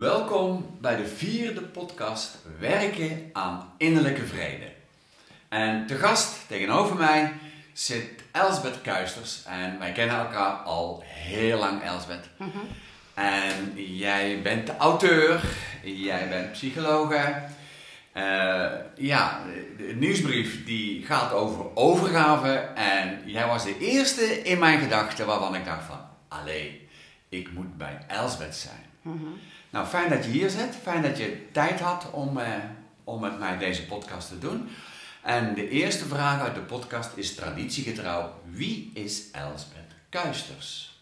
Welkom bij de vierde podcast Werken aan innerlijke vrede. En te gast tegenover mij zit Elsbeth Kuisters en wij kennen elkaar al heel lang, Elsbeth. En jij bent de auteur, jij bent psychologe. Eh, ja, de, nieuwsbrief die gaat over overgave en jij was de eerste in mijn gedachten waarvan ik dacht van, allee, ik moet bij Elsbeth zijn. Nou, fijn dat je hier zit. Fijn dat je tijd had om, eh, om met mij deze podcast te doen. En de eerste vraag uit de podcast is traditiegetrouw. Wie is Elsbeth Kuisters?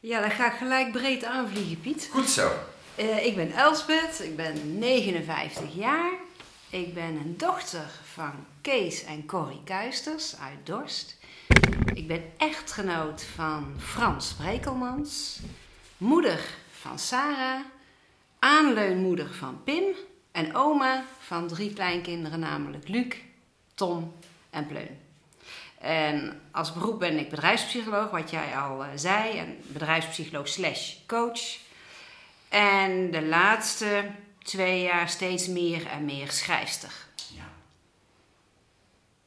Ja, dan ga ik gelijk breed aanvliegen, Piet. Goed zo. Eh, ik ben Elsbeth, ik ben 59 jaar. Ik ben een dochter van Kees en Corrie Kuisters uit Dorst. Ik ben echtgenoot van Frans Sprekelmans. Moeder van Sarah. Aanleunmoeder van Pim. En oma van drie kleinkinderen, namelijk Luc, Tom en Pleun. En als beroep ben ik bedrijfspsycholoog, wat jij al eh, zei. En bedrijfspsycholoog slash coach. En de laatste twee jaar steeds meer en meer schrijfster. Ja.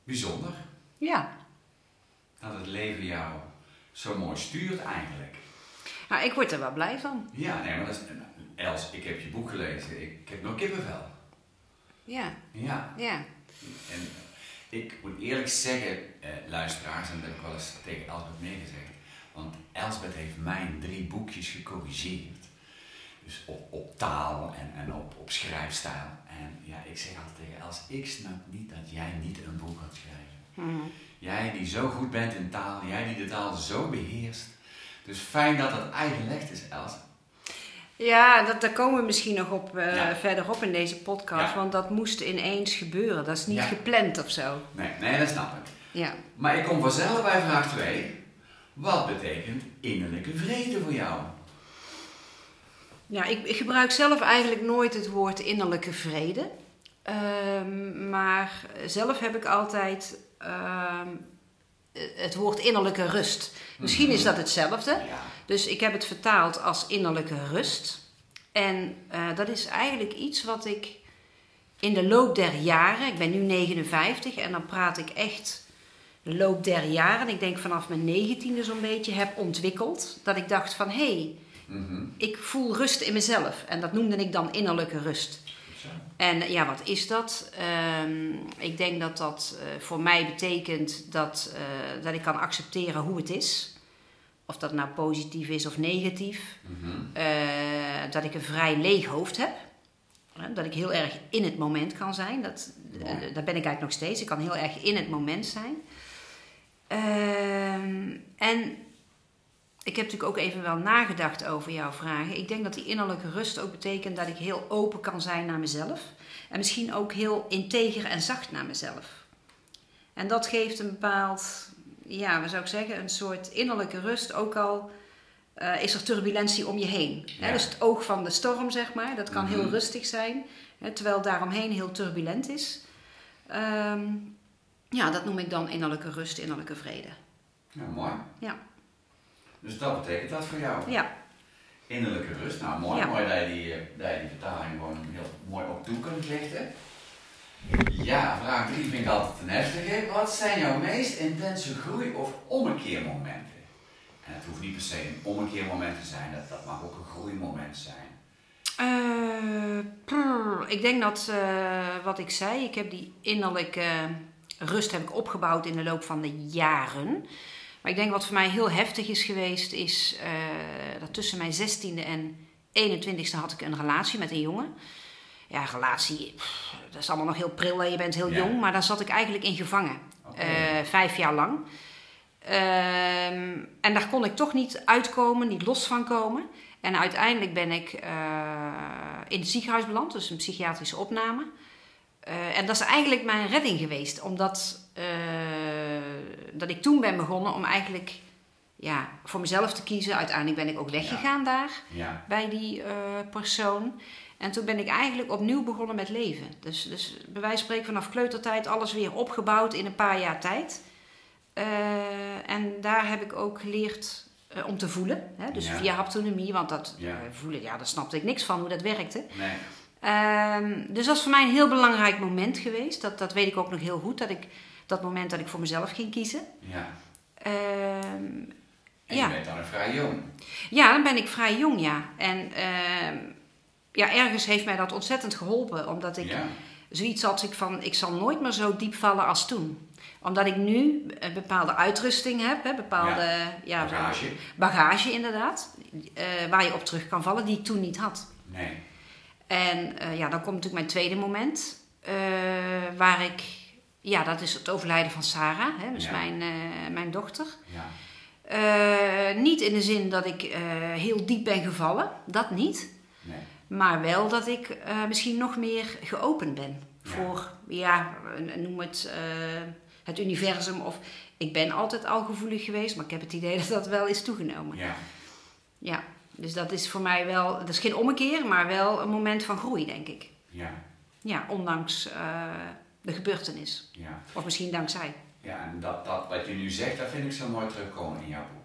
Bijzonder Ja, dat het leven jou zo mooi stuurt eigenlijk. Nou, ik word er wel blij van. Ja, nee, maar dat is... Els, ik heb je boek gelezen. Ik heb nog kippenvel. Ja, Ja. ja. En ik moet eerlijk zeggen, eh, luisteraars, en dat heb ik wel eens tegen Elsbeth meegezegd. Want Elsbeth heeft mijn drie boekjes gecorrigeerd. Dus op, op taal en, en op, op schrijfstijl. En ja, ik zeg altijd tegen Els, ik snap niet dat jij niet een boek had schrijven. Mhm. Jij die zo goed bent in taal, jij die de taal zo beheerst. Dus fijn dat het eigenlegd is, Els. Ja, dat, daar komen we misschien nog op, eh, Ja. verderop in deze podcast. Ja. Want dat moest ineens gebeuren. Dat is niet Ja. gepland of zo. Nee, nee, dat snap ik. Ja. Maar ik kom vanzelf bij vraag 2. Wat betekent innerlijke vrede voor jou? Ja, ik, ik gebruik zelf eigenlijk nooit het woord innerlijke vrede. Ehm, maar zelf heb ik altijd ehm, het woord innerlijke rust. Misschien is dat hetzelfde. Ja. Dus ik heb het vertaald als innerlijke rust. En eh, dat is eigenlijk iets wat ik in de loop der jaren, ik ben nu 59 en dan praat ik echt de loop der jaren, ik denk vanaf mijn negentiende zo'n beetje, heb ontwikkeld. Dat ik dacht van hé, hey, Mhm. ik voel rust in mezelf. En dat noemde ik dan innerlijke rust. En ja, wat is dat? Ehm, ik denk dat dat eh, voor mij betekent dat, eh, dat ik kan accepteren hoe het is. Of dat nou positief is of negatief. Mhm. Eh, dat ik een vrij leeg hoofd heb. Dat ik heel erg in het moment kan zijn. Dat, eh, dat ben ik eigenlijk nog steeds. Ik kan heel erg in het moment zijn. Ehm, en ik heb natuurlijk ook even wel nagedacht over jouw vragen. Ik denk dat die innerlijke rust ook betekent dat ik heel open kan zijn naar mezelf. En misschien ook heel integer en zacht naar mezelf. En dat geeft een bepaald, ja, wat zou ik zeggen, een soort innerlijke rust. Ook al eh, is er turbulentie om je heen. Hè? Dus het oog van de storm, zeg maar, dat kan heel Mhm. rustig zijn. Hè, terwijl daaromheen heel turbulent is. Ehm, ja, dat noem ik dan innerlijke rust, innerlijke vrede. Ja, mooi. Ja. Dus dat betekent dat voor jou. Ja, Innerlijke rust. Nou, mooi, Ja. mooi dat je, die, eh, dat je die vertaling gewoon heel mooi op toe kunt lichten. Ja, vraag 3 vind ik altijd een heftige. Wat zijn jouw meest intense groei- of ommekeermomenten? En het hoeft niet per se een ommekeermoment te zijn, dat, mag ook een groeimoment zijn. Eh, ik denk dat eh, wat ik zei, ik heb die innerlijke rust heb ik opgebouwd in de loop van de jaren. Maar ik denk wat voor mij heel heftig is geweest, is eh, dat tussen mijn 16e en 21ste had ik een relatie met een jongen. Ja, relatie, pff, dat is allemaal nog heel pril en je bent heel Ja. jong, maar daar zat ik eigenlijk in gevangen. Eh, vijf jaar lang. Ehm, en daar kon ik toch niet uitkomen, niet los van komen. En uiteindelijk ben ik eh, in het ziekenhuis beland, dus een psychiatrische opname. Eh, en dat is eigenlijk mijn redding geweest, omdat dat ik toen ben begonnen om eigenlijk ja, voor mezelf te kiezen. Uiteindelijk ben ik ook weggegaan daar ja. bij die persoon. En toen ben ik eigenlijk opnieuw begonnen met leven. Dus, dus bij wijze van spreken vanaf kleutertijd alles weer opgebouwd in een paar jaar tijd. Eh, en daar heb ik ook geleerd eh, om te voelen. Hè? Dus Ja. via haptonomie, want dat Ja. eh, voelen, ja, daar snapte ik niks van hoe dat werkte. Nee. Ehm, dus dat is voor mij een heel belangrijk moment geweest. Dat, dat weet ik ook nog heel goed, dat ik dat moment dat ik voor mezelf ging kiezen. Ja. Ehm, En Ja. je bent dan een vrij jong. ja, dan ben ik vrij jong, ja. En ehm, ja, ergens heeft mij dat ontzettend geholpen, omdat ik Ja. zoiets had ik van, ik zal nooit meer zo diep vallen als toen. Omdat ik nu een bepaalde uitrusting heb, hè, bepaalde ja. Bagage. bagage inderdaad, eh, waar je op terug kan vallen, die ik toen niet had. Nee. En eh, ja, dan komt natuurlijk mijn tweede moment, eh, waar ik, ja, dat is het overlijden van Sarah, hè, dus Ja. mijn, eh, mijn dochter. Ja. Eh, niet in de zin dat ik eh, heel diep ben gevallen, dat niet. Nee. Maar wel dat ik eh, misschien nog meer geopend ben voor, ja, noem het eh, het universum. Of ik ben altijd al gevoelig geweest, maar ik heb het idee dat dat wel is toegenomen. Ja. Ja, dus dat is voor mij wel, dat is geen ommekeer, maar wel een moment van groei, denk ik. Ja. Ja, ondanks eh, de gebeurtenis. Ja. Of misschien dankzij. Ja, en dat, dat wat je nu zegt, dat vind ik zo mooi terugkomen in jouw boek.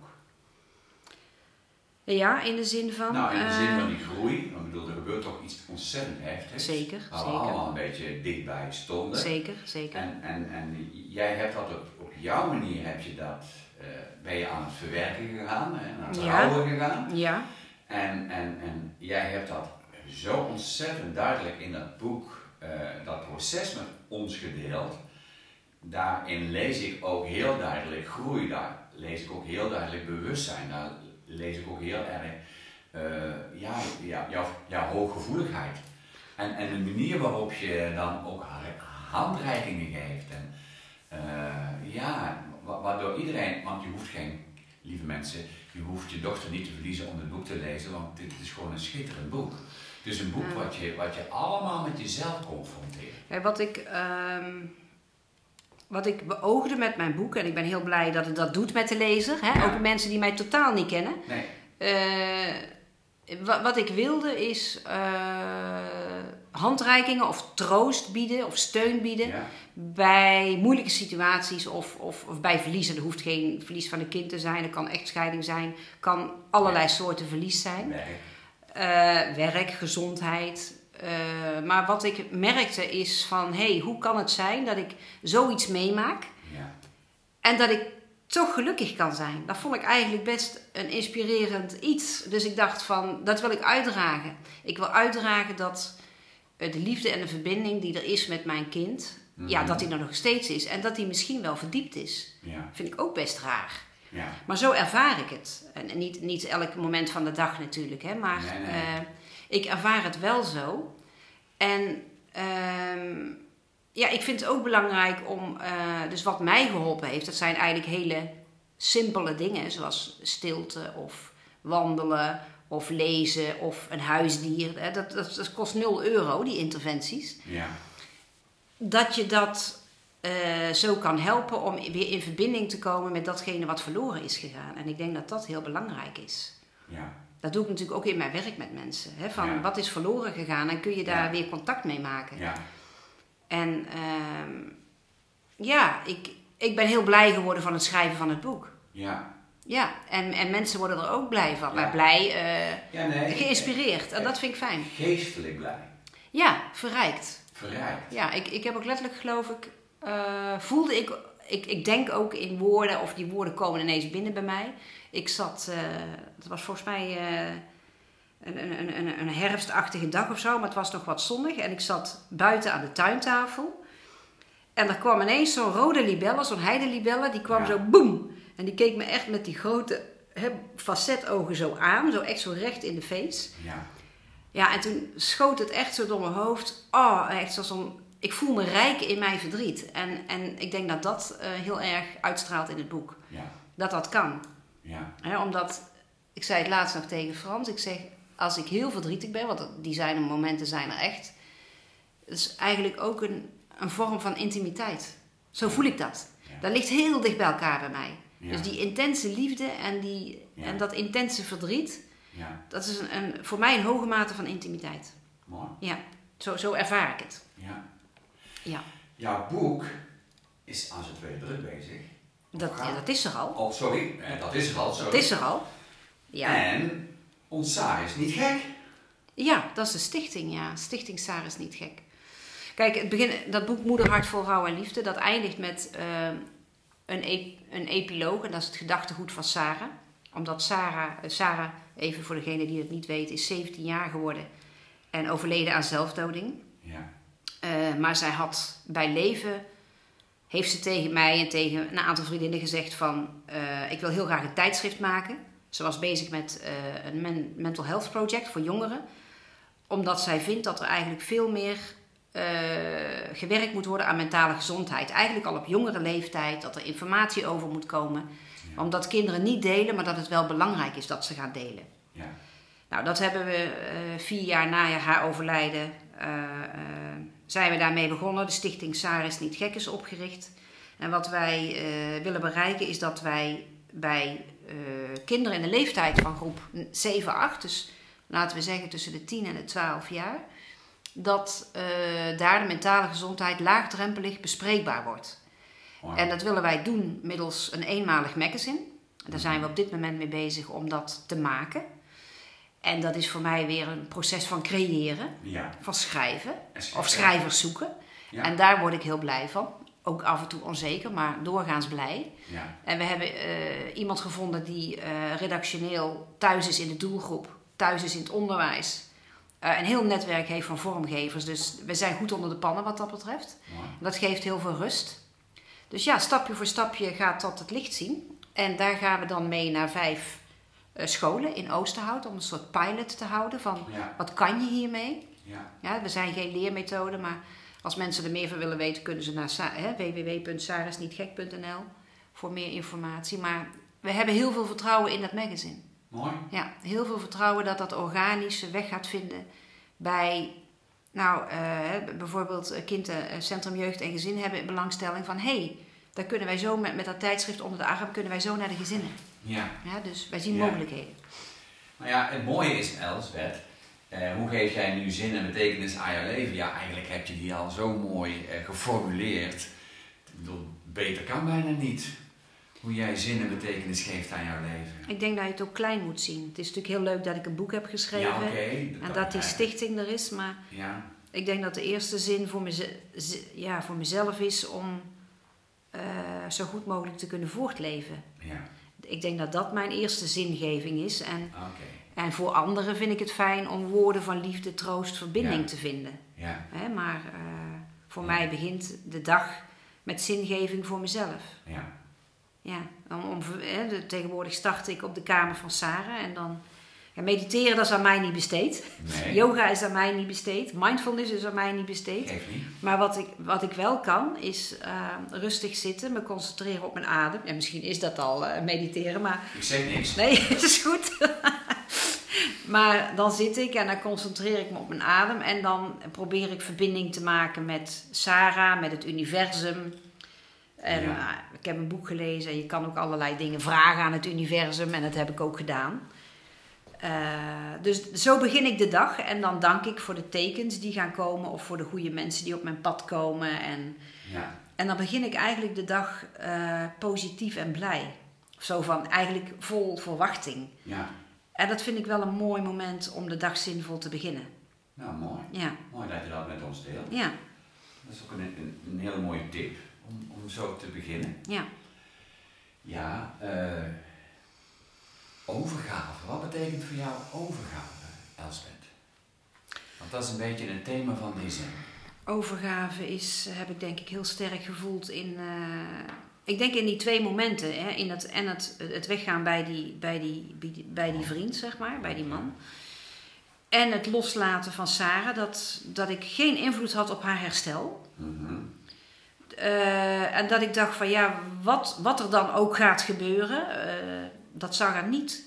Ja, in de zin van. nou, in de zin eh, van die groei, want ik bedoel, er gebeurt toch iets ontzettend heftigs. Zeker, Waar we zeker. allemaal een beetje dichtbij stonden. Zeker, zeker. En, en, en jij hebt dat op, op jouw manier, heb je dat, eh, ben je aan het verwerken gegaan, hè, aan het Ja. gegaan. Ja, En, en, en jij hebt dat zo ontzettend duidelijk in dat boek, eh, dat proces met ons gedeeld. Daarin lees ik ook heel duidelijk groei, daar lees ik ook heel duidelijk bewustzijn, daar lees ik ook heel erg eh, ja, ja, jouw, jouw hooggevoeligheid. En, en de manier waarop je dan ook ha- handreikingen geeft. En, eh, ja, wa- waardoor iedereen, want je hoeft geen, lieve mensen, je hoeft je dochter niet te verliezen om het boek te lezen, want dit is gewoon een schitterend boek. Het is een boek Ja. wat, je, wat je allemaal met jezelf confronteert. Ja, wat ik, ehm, wat ik beoogde met mijn boek, en ik ben heel blij dat het dat doet met de lezer, hè? Ja. ook mensen die mij totaal niet kennen. Nee, Eh, wa- wat ik wilde is eh, handreikingen of troost bieden of steun bieden ja, bij moeilijke situaties of, of, of bij verliezen. Er hoeft geen verlies van een kind te zijn, er kan echtscheiding zijn, kan allerlei soorten verlies zijn. werk. Eh, werk, gezondheid. Eh, maar wat ik merkte is van, hé, hey, hoe kan het zijn dat ik zoiets meemaak Ja, en dat ik toch gelukkig kan zijn? Dat vond ik eigenlijk best een inspirerend iets. Dus ik dacht van, dat wil ik uitdragen. Ik wil uitdragen dat eh, de liefde en de verbinding die er is met mijn kind, ja, Mhm. dat die er nog steeds is en dat die misschien wel verdiept is. ja, Vind ik ook best raar. ja. Maar zo ervaar ik het. En niet, niet elk moment van de dag natuurlijk, hè, maar Nee, nee. eh, ik ervaar het wel zo. En ehm, ja, ik vind het ook belangrijk om, eh, dus wat mij geholpen heeft, dat zijn eigenlijk hele simpele dingen, zoals stilte of wandelen of lezen of een huisdier. Hè, dat, dat, dat kost 0 euro, die interventies ja. dat je dat eh, zo kan helpen om weer in verbinding te komen met datgene wat verloren is gegaan. En ik denk dat dat heel belangrijk is. ja. Dat doe ik natuurlijk ook in mijn werk met mensen. Hè? Van Ja. wat is verloren gegaan en kun je daar Ja. weer contact mee maken. ja. En ehm, ja, ik, ik ben heel blij geworden van het schrijven van het boek. ja. Ja, en, en mensen worden er ook blij van. Maar blij, ja nee, geïnspireerd. En dat vind ik fijn. Geestelijk blij, Ja, verrijkt. verrijkt. Ja, ik, ik heb ook letterlijk, geloof ik, eh, voelde ik, ik, ik denk ook in woorden, of die woorden komen ineens binnen bij mij. Ik zat, eh, het was volgens mij eh, een, een, een, een herfstachtige dag of zo, maar het was nog wat zonnig. En ik zat buiten aan de tuintafel. En er kwam ineens zo'n rode libelle, zo'n heidelibelle, die kwam Ja. zo boem. En die keek me echt met die grote hè, facetogen zo aan, zo echt zo recht in de face. Ja, Ja, en toen schoot het echt zo door mijn hoofd. Oh, echt zoals een... Ik voel me rijk in mijn verdriet. En, en ik denk dat dat eh, heel erg uitstraalt in het boek. ja, Dat dat kan. Ja, omdat, ik zei het laatst nog tegen Frans. Ik zeg, als ik heel verdrietig ben, want die zijn momenten zijn er echt. Het is eigenlijk ook een, een vorm van intimiteit. Zo voel ik dat. Ja. Dat ligt heel dicht bij elkaar bij mij. Ja. Dus die intense liefde en, die, Ja. en dat intense verdriet... ja. Dat is een, een, voor mij een hoge mate van intimiteit. Mooi. Ja, zo, zo ervaar ik het. Ja. Ja, Jouw boek is aan zijn tweede druk bezig. Dat, ja, dat is er al. Oh, sorry, dat is er al. Sorry. Dat is er al. Ja. En ons Saar is niet gek. Ja, dat is de stichting, ja. Stichting Sarah is niet gek. Kijk, het begin, dat boek Moeder Hart vol Rouw en Liefde, dat eindigt met eh, een, een epiloog. En dat is het gedachtegoed van Sarah. Omdat Sarah, eh, Sarah, even voor degene die het niet weet, is 17 jaar geworden. En overleden aan zelfdoding. Ja. Eh, maar zij had bij leven, heeft ze tegen mij en tegen een aantal vriendinnen gezegd van... eh, ik wil heel graag een tijdschrift maken. Ze was bezig met eh, een men- mental health project voor jongeren. Omdat zij vindt dat er eigenlijk veel meer eh, gewerkt moet worden aan mentale gezondheid. Eigenlijk al op jongere leeftijd, dat er informatie over moet komen. Ja. Omdat kinderen niet delen, maar dat het wel belangrijk is dat ze gaan delen. Ja. Nou, dat hebben we vier jaar na haar overlijden, zijn we daarmee begonnen. De stichting Sarah is niet gek is opgericht. En wat wij eh, willen bereiken is dat wij bij eh, kinderen in de leeftijd van groep 7, 8, dus laten we zeggen tussen de 10 en de 12 jaar, dat eh, daar de mentale gezondheid laagdrempelig bespreekbaar wordt. En dat willen wij doen middels een eenmalig magazine. Daar zijn we op dit moment mee bezig om dat te maken. En dat is voor mij weer een proces van creëren, Ja. van schrijven En of schrijvers zoeken. Ja. En daar word ik heel blij van. Ook af en toe onzeker, maar doorgaans blij. Ja. En we hebben eh, iemand gevonden die eh, redactioneel thuis is in de doelgroep, thuis is in het onderwijs. Eh, een heel netwerk heeft van vormgevers. Dus we zijn goed onder de pannen wat dat betreft. Dat geeft heel veel rust. Dus ja, stapje voor stapje gaat dat het licht zien. En daar gaan we dan mee naar vijf scholen in Oosterhout om een soort pilot te houden van Ja. wat kan je hiermee? Ja. Ja, we zijn geen leermethode, maar als mensen er meer van willen weten, kunnen ze naar www.sarisnietgek.nl voor meer informatie. Maar we hebben heel veel vertrouwen in dat magazine. Mooi. Ja, heel veel vertrouwen dat dat organische weg gaat vinden bij, nou, eh, hè, bijvoorbeeld eh, eh, Centrum Jeugd en Gezin hebben belangstelling van, hé, hey, daar kunnen wij zo met, met dat tijdschrift onder de arm, kunnen wij zo naar de gezinnen. Ja. Ja, dus wij zien Ja. mogelijkheden. Nou ja, het mooie is, Elsbeth, eh, hoe geef jij nu zin en betekenis aan jouw leven? Ja, eigenlijk heb je die al zo mooi eh, geformuleerd. Ik bedoel, beter kan bijna niet. Hoe jij zin en betekenis geeft aan jouw leven. Ik denk dat je het ook klein moet zien. Het is natuurlijk heel leuk dat ik een boek heb geschreven Ja, en dat die stichting er is, maar Ja, ik denk dat de eerste zin voor, meze- z- ja, voor mezelf is om eh, zo goed mogelijk te kunnen voortleven. ja, Ik denk dat dat mijn eerste zingeving is. En, oké. en voor anderen vind ik het fijn om woorden van liefde, troost, verbinding Ja. te vinden. Ja, Hè, maar eh, voor Ja. mij begint de dag met zingeving voor mezelf. ja, Ja, om, om, hè, de- tegenwoordig start ik op de kamer van Sarah en dan... Ja, mediteren, dat is aan mij niet besteed. nee. Yoga is aan mij niet besteed. Mindfulness is aan mij niet besteed. Niet. Maar wat ik, wat ik wel kan, is eh, rustig zitten, me concentreren op mijn adem. En misschien is dat al eh, mediteren, maar Ik zeg niks. nee, het is goed. maar dan zit ik en dan concentreer ik me op mijn adem. En dan probeer ik verbinding te maken met Sarah, met het universum. En Ja. eh, ik heb een boek gelezen en je kan ook allerlei dingen vragen aan het universum. En dat heb ik ook gedaan. Eh, dus zo begin ik de dag en dan dank ik voor de tekens die gaan komen of voor de goede mensen die op mijn pad komen. En, Ja, en dan begin ik eigenlijk de dag eh, positief en blij. Zo van eigenlijk vol verwachting. ja. En dat vind ik wel een mooi moment om de dag zinvol te beginnen. Nou, mooi. Ja, Mooi dat je dat met ons deelt. ja, Dat is ook een, een, een hele mooie tip om, om zo te beginnen. ja. Ja, eh, overgave. Wat betekent voor jou overgave, Elsbeth? Want dat is een beetje het thema van deze. Overgave is, heb ik denk ik heel sterk gevoeld in... eh, ik denk in die twee momenten. Hè, in het, en het, het weggaan bij die, bij, die, bij die- bij die vriend, zeg maar, bij die man. En het loslaten van Sarah, dat, dat ik geen invloed had op haar herstel. Mhm. Eh, en dat ik dacht van ja, wat, wat er dan ook gaat gebeuren, eh, dat zag er niet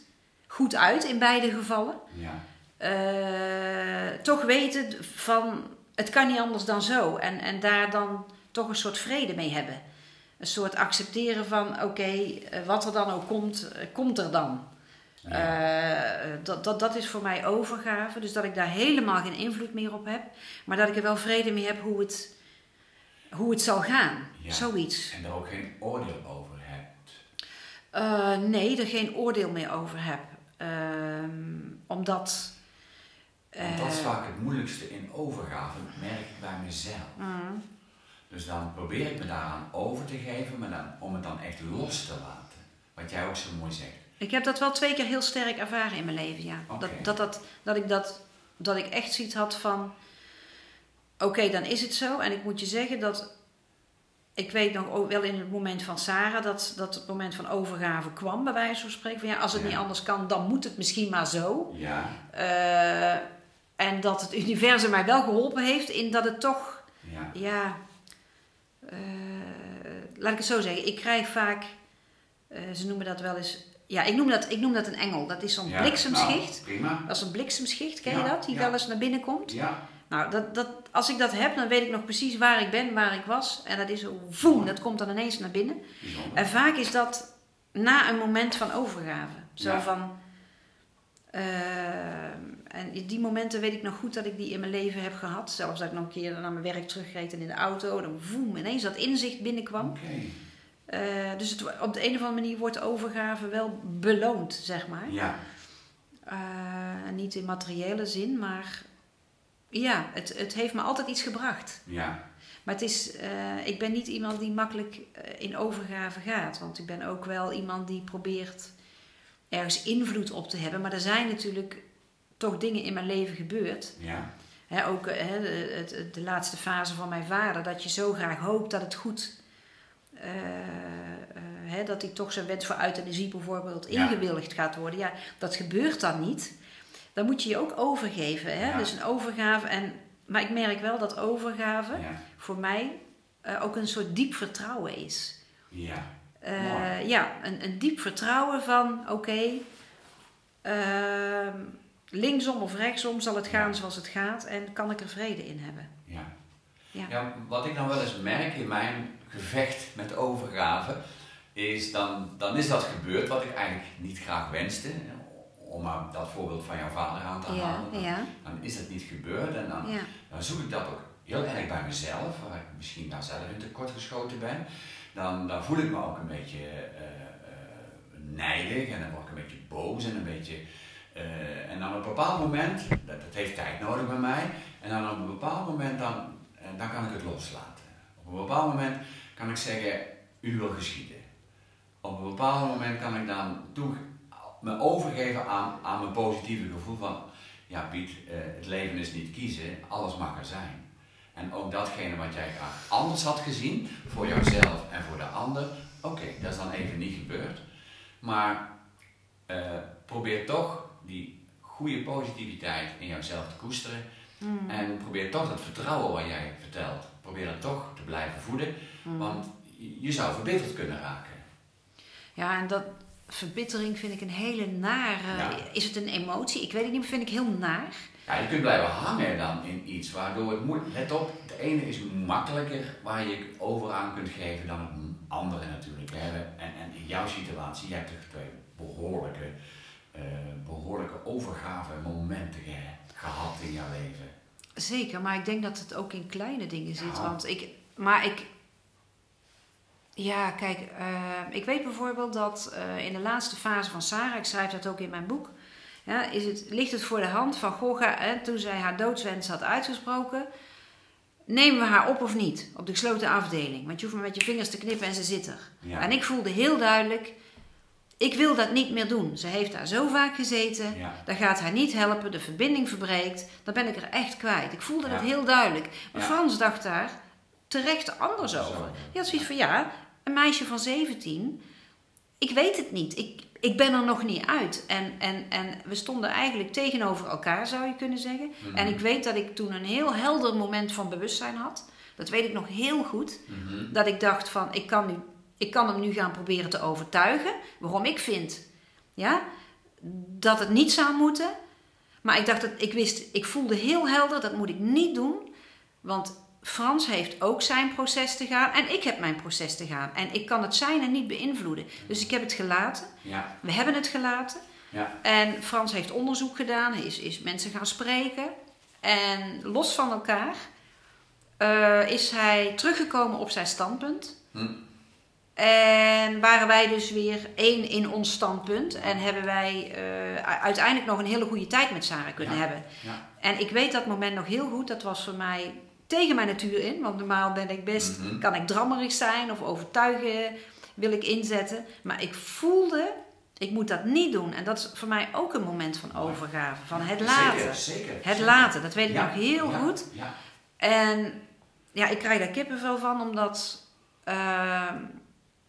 goed uit in beide gevallen. Ja, Eh, toch weten van het kan niet anders dan zo. En, en daar dan toch een soort vrede mee hebben. Een soort accepteren van oké, eh, wat er dan ook komt, eh, komt er dan. ja. Dat, dat, dat is voor mij overgave. Dus dat ik daar helemaal geen invloed meer op heb. Maar dat ik er wel vrede mee heb hoe het, hoe het zal gaan. Ja. Zoiets. En daar ook geen oordeel over Eh, nee, er geen oordeel meer over heb. Ehm, omdat. Want dat is eh, vaak het moeilijkste in overgave, merk ik bij mezelf. mm, Dus dan probeer ik me daaraan over te geven, maar dan, om het dan echt los te laten. Wat jij ook zo mooi zegt. Ik heb dat wel twee keer heel sterk ervaren in mijn leven, ja. Dat, dat, dat, dat, ik dat, dat ik echt zoiets had van... Oké, dan is het zo. En ik moet je zeggen dat... Ik weet nog ook wel in het moment van Sarah... dat, dat het moment van overgave kwam, bij wijze van spreken. Van ja, als het Ja. niet anders kan, dan moet het misschien maar zo. Ja, Eh, en dat het universum mij wel geholpen heeft in dat het toch... ja, Ja, eh, laat ik het zo zeggen. Ik krijg vaak, eh, ze noemen dat wel eens, ja, ik noem dat, ik noem dat een engel. Dat is zo'n bliksemschicht. Nou, prima. Dat is een bliksemschicht, ken je dat? Die wel eens naar binnen komt. Ja, Nou, dat, dat, als ik dat heb, dan weet ik nog precies waar ik ben, waar ik was. En dat is voem, dat komt dan ineens naar binnen. bijzonder. En vaak is dat na een moment van overgave. Zo Ja. van. eh, en in die momenten weet ik nog goed dat ik die in mijn leven heb gehad. Zelfs dat ik nog een keer naar mijn werk terugreed en in de auto. Dan voem, ineens dat inzicht binnenkwam. Eh, dus het, op de een of andere manier wordt overgave wel beloond, zeg maar. Ja, Eh, niet in materiële zin, maar ja, het, het heeft me altijd iets gebracht. ja, Maar het is, eh, ik ben niet iemand die makkelijk eh, in overgave gaat. Want ik ben ook wel iemand die probeert ergens invloed op te hebben. Maar er zijn natuurlijk toch dingen in mijn leven gebeurd. ja, Hè, ook eh, hè, de, de laatste fase van mijn vader. Dat je zo graag hoopt dat het goed... hè, dat hij toch zijn wens voor euthanasie bijvoorbeeld Ja. ingewilligd gaat worden. Ja, dat gebeurt dan niet. Dan moet je je ook overgeven. Hè? Ja. Dus een overgave. En, maar ik merk wel dat overgave ja, voor mij eh, ook een soort diep vertrouwen is. ja. Mooi. ja, een, een diep vertrouwen van oké, ehm, linksom of rechtsom zal het gaan Ja. zoals het gaat en kan ik er vrede in hebben. Ja. Ja. Ja, wat ik dan wel eens merk in mijn gevecht met overgave, is dan, dan is dat gebeurd wat ik eigenlijk niet graag wenste. Om maar dat voorbeeld van jouw vader aan te halen. Dan, ja, dan is dat niet gebeurd en dan, dan zoek ik dat ook heel erg bij mezelf, waar ik misschien daar zelf in tekort geschoten ben. Dan, dan voel ik me ook een beetje eh, eh, nijdig en dan word ik een beetje boos en een beetje. eh, en dan op een bepaald moment, dat, dat heeft tijd nodig bij mij, en dan op een bepaald moment dan, dan kan ik het loslaten. Op een bepaald moment kan ik zeggen, u wil geschieden. Op een bepaald moment kan ik dan toe, me overgeven aan, aan mijn positieve gevoel van, ja Piet, eh, het leven is niet kiezen, alles mag er zijn. En ook datgene wat jij graag anders had gezien, voor jouzelf en voor de ander, oké, dat is dan even niet gebeurd. Maar eh, probeer toch die goede positiviteit in jouzelf te koesteren. Mm. En probeer toch dat vertrouwen wat jij vertelt, probeer dat toch te blijven voeden. Mm. Want je je zou verbitterd kunnen raken. ja, en dat verbittering vind ik een hele nare. Ja. Is het een emotie? Ik weet het niet, maar vind ik heel naar. Ja, je kunt blijven hangen dan in iets waardoor het moet. Let op, het ene is makkelijker waar je over aan kunt geven dan het andere natuurlijk. Hè. En, en in jouw situatie, je hebt toch twee behoorlijke, eh, behoorlijke overgave momenten ge- gehad in jouw leven. Zeker, maar ik denk dat het ook in kleine dingen zit. Ja. Want ik, maar ik, ja, kijk, eh, ik weet bijvoorbeeld dat eh, in de laatste fase van Sarah, ik schrijf dat ook in mijn boek, ja, is het, ligt het voor de hand van Goh, ga- hè, toen zij haar doodswens had uitgesproken, nemen we haar op of niet op de gesloten afdeling? Want je hoeft maar met je vingers te knippen en ze zit er. Ja. En ik voelde heel duidelijk, ik wil dat niet meer doen. Ze heeft daar zo vaak gezeten. Ja. Dat gaat haar niet helpen, de verbinding verbreekt. Dan ben ik er echt kwijt. Ik voelde het heel duidelijk. Maar. Frans dacht daar terecht anders over. Die had zoiets van, ja, een meisje van 17, ik weet het niet. Ik, ik ben er nog niet uit. En, en, en we stonden eigenlijk tegenover elkaar, zou je kunnen zeggen. Mhm. En ik weet dat ik toen een heel helder moment van bewustzijn had. Dat weet ik nog heel goed. Mhm. Dat ik dacht van, ik kan, nu, ik kan hem nu gaan proberen te overtuigen. Waarom ik vind ja, dat het niet zou moeten. Maar ik dacht dat ik wist, ik voelde heel helder, dat moet ik niet doen. Want Frans heeft ook zijn proces te gaan en ik heb mijn proces te gaan. En ik kan het zijne niet beïnvloeden. Dus ik heb het gelaten. Ja, We hebben het gelaten. ja, En Frans heeft onderzoek gedaan, is, is mensen gaan spreken. En los van elkaar eh, is hij teruggekomen op zijn standpunt. Hm. En waren wij dus weer één in ons standpunt. En hebben wij uh, uiteindelijk nog een hele goede tijd met Sarah kunnen Ja. hebben. Ja. En ik weet dat moment nog heel goed. Dat was voor mij tegen mijn natuur in. Want normaal ben ik best, Mhm. kan ik drammerig zijn of overtuigen wil ik inzetten. Maar ik voelde, ik moet dat niet doen. En dat is voor mij ook een moment van overgave. Van het laten. Zeker, zeker. Het zeker. laten, dat weet ik Ja, nog heel ja, goed. Ja. En ja, ik krijg daar kippenvel van, omdat ehm,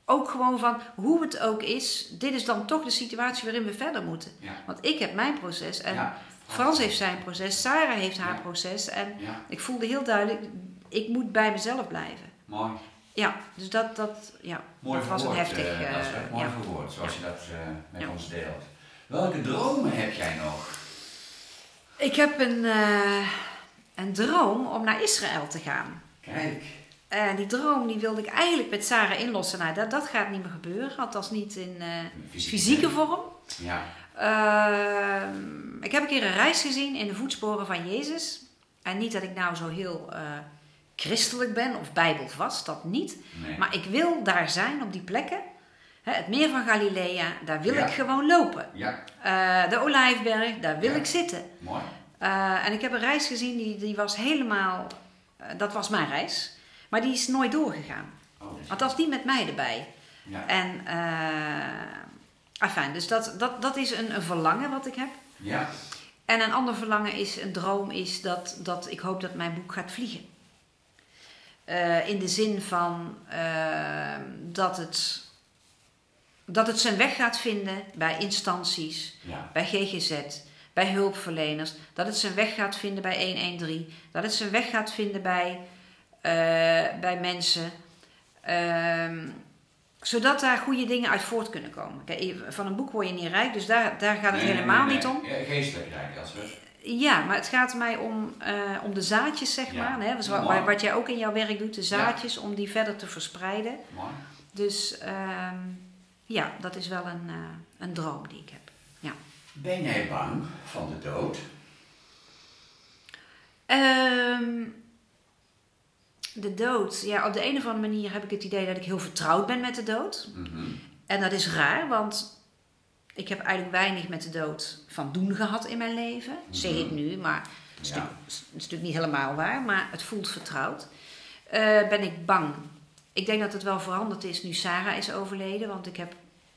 ook gewoon van hoe het ook is, dit is dan toch de situatie waarin we verder moeten. Ja. Want ik heb mijn proces en ja. Frans heeft zijn proces, Sarah heeft haar proces. En ik voelde heel duidelijk, ik moet bij mezelf blijven. mooi. Ja, dus dat, dat, ja, Mooi dat was een heftig. eh, eh, Elsbeth. mooi ja. verwoord, zoals je dat eh, met ons deelt. Welke dromen heb jij nog? Ik heb een, eh, een droom om naar Israël te gaan. Kijk. En die droom die wilde ik eigenlijk met Sarah inlossen. Nou, dat, dat gaat niet meer gebeuren. Althans niet in eh, fysieke vorm. Ja. Ehm, ik heb een keer een reis gezien in de voetsporen van Jezus. En niet dat ik nou zo heel eh, christelijk ben of bijbelvast, dat niet. Nee. Maar ik wil daar zijn op die plekken. Hè, het meer van Galilea, daar wil Ja. ik gewoon lopen. Ja, Eh, de Olijfberg, daar wil Ja. ik zitten. mooi. Eh, en ik heb een reis gezien, die, die was helemaal... dat was mijn reis. Maar die is nooit doorgegaan. Oh, Althans, niet met mij erbij. ja. En, afijn, dus dat, dat, dat is een, een verlangen wat ik heb. ja, En een ander verlangen is, een droom is dat, dat ik hoop dat mijn boek gaat vliegen. Eh, in de zin van eh, dat, het, dat het zijn weg gaat vinden bij instanties, ja, bij GGZ, bij hulpverleners. Dat het zijn weg gaat vinden bij 113. Dat het zijn weg gaat vinden bij, eh, bij mensen. Zodat daar goede dingen uit voort kunnen komen. Kijk, van een boek word je niet rijk, dus daar, daar gaat het Nee, helemaal nee, niet om. Ja, geestelijk rijk, Elsbeth. Ja, maar het gaat mij om, eh, om de zaadjes, zeg Ja. maar. Hè? Dus Ja, wat, wat jij ook in jouw werk doet, de zaadjes, om die verder te verspreiden. Mooi. Dus ehm, ja, dat is wel een, eh, een droom die ik heb. Ben jij bang van de dood? Ehm, de dood. Ja, op de een of andere manier heb ik het idee dat ik heel vertrouwd ben met de dood. Mhm. En dat is raar, want ik heb eigenlijk weinig met de dood van doen gehad in mijn leven. Zeg ik nu, maar het is, Ja. natuurlijk, het is natuurlijk niet helemaal waar, maar het voelt vertrouwd. Eh, ben ik bang? Ik denk dat het wel veranderd is nu Sarah is overleden, want ik heb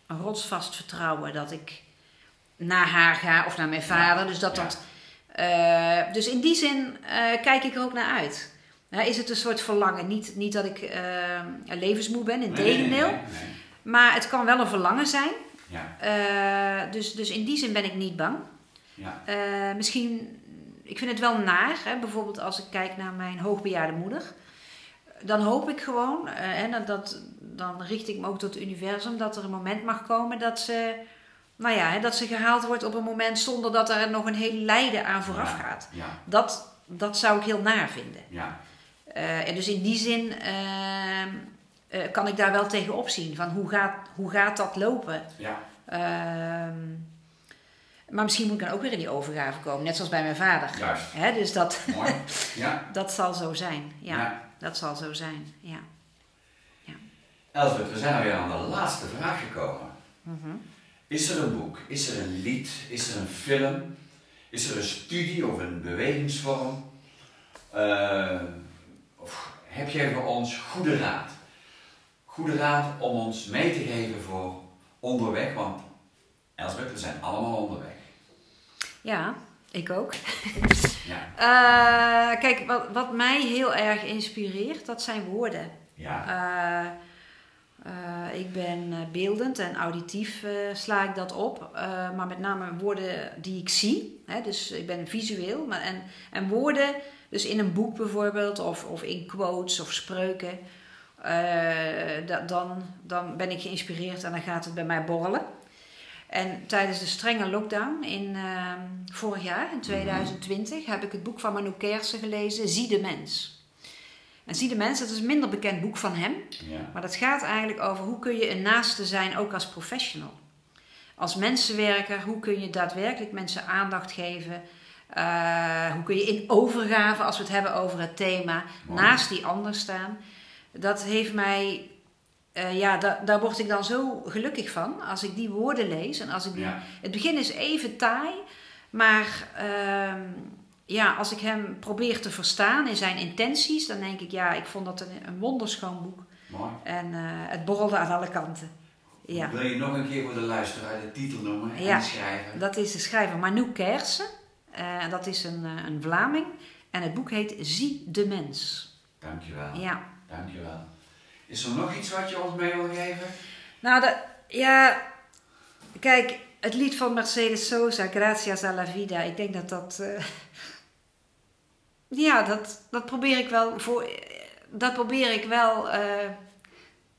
een rotsvast vertrouwen dat ik naar haar ga of naar mijn vader. Dus dat Ja. dat. eh, dus in die zin eh, kijk ik er ook naar uit. Is het een soort verlangen? Niet, niet dat ik eh, levensmoe ben, in Nee, nee, nee, tegendeel. nee, nee. Maar het kan wel een verlangen zijn. Ja, Eh, dus, dus in die zin ben ik niet bang. ja, Eh, misschien, ik vind het wel naar. Hè? Bijvoorbeeld als ik kijk naar mijn hoogbejaarde moeder. Dan hoop ik gewoon, en dat, dat, dan richt ik me ook tot het universum, dat er een moment mag komen dat ze, nou ja, hè, dat ze gehaald wordt op een moment zonder dat er nog een heel lijden aan vooraf Ja. gaat. ja, Dat, dat zou ik heel naar vinden. ja. Eh, en dus in die zin ehm, eh, kan ik daar wel tegen opzien. Van hoe gaat, hoe gaat dat lopen? ja. Ehm, maar misschien moet ik dan ook weer in die overgave komen. Net zoals bij mijn vader. Juist. Hè, dus dat, Mooi. Ja, dat zal zo zijn. Ja, ja. dat zal zo zijn. Ja. Elsbeth, we zijn alweer aan de laatste vraag gekomen. Mhm. Is er een boek? Is er een lied? Is er een film? Is er een studie of een bewegingsvorm? Eh, heb jij voor ons goede raad? Goede raad om ons mee te geven voor onderweg, want Elsbeth, we zijn allemaal onderweg. ja, ik ook. Ja, Eh, kijk, wat, wat mij heel erg inspireert, dat zijn woorden. ja, Eh, eh, ik ben beeldend en auditief sla ik dat op. Maar met name woorden die ik zie. Hè, dus ik ben visueel. Maar en, en woorden, dus in een boek bijvoorbeeld, of, of in quotes of spreuken. da- dan, dan ben ik geïnspireerd en dan gaat het bij mij borrelen. En tijdens de strenge lockdown in ehm, vorig jaar, in 2020, heb ik het boek van Manu Kersen gelezen, Zie de Mens. En Zie de Mens, dat is een minder bekend boek van hem. ja, Maar dat gaat eigenlijk over hoe kun je een naaste zijn, ook als professional. Als mensenwerker, hoe kun je daadwerkelijk mensen aandacht geven? Eh, hoe kun je in overgave, als we het hebben over het thema, naast die ander staan? Dat heeft mij eh, ja, da daar word ik dan zo gelukkig van als ik die woorden lees. En als ik die, Ja. Het begin is even taai, maar ehm, ja, als ik hem probeer te verstaan in zijn intenties, dan denk ik, ja, ik vond dat een, een wonderschoon boek. Mooi. En eh, het borrelde aan alle kanten. Ja. Wil je nog een keer voor de luisteraar de titel noemen en Ja. de schrijver? Dat is de schrijver Manu Kersen. Eh, dat is een, eh, een Vlaming. En het boek heet Zie de Mens. Dankjewel. Ja. Dankjewel. Is er nog iets wat je ons mee wil geven? Nou, de, ja, kijk, het lied van Mercedes Sosa, Gracias a la Vida. Ik denk dat dat, eh, ja, dat, dat probeer ik wel voor, dat probeer ik wel, eh,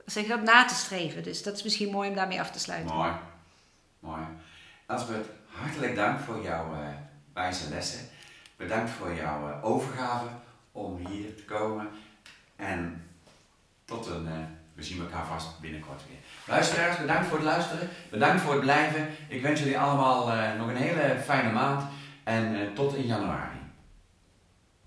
zeg dat, na te streven. Dus dat is misschien mooi om daarmee af te sluiten. Mooi. Mooi. Elsbeth, hartelijk dank voor jouw wijze lessen. Bedankt voor jouw eh, overgave om hier te komen. En tot een, eh, we zien elkaar vast binnenkort weer. Luisteraars, bedankt voor het luisteren. Bedankt voor het blijven. Ik wens jullie allemaal eh, nog een hele fijne maand. En tot in januari.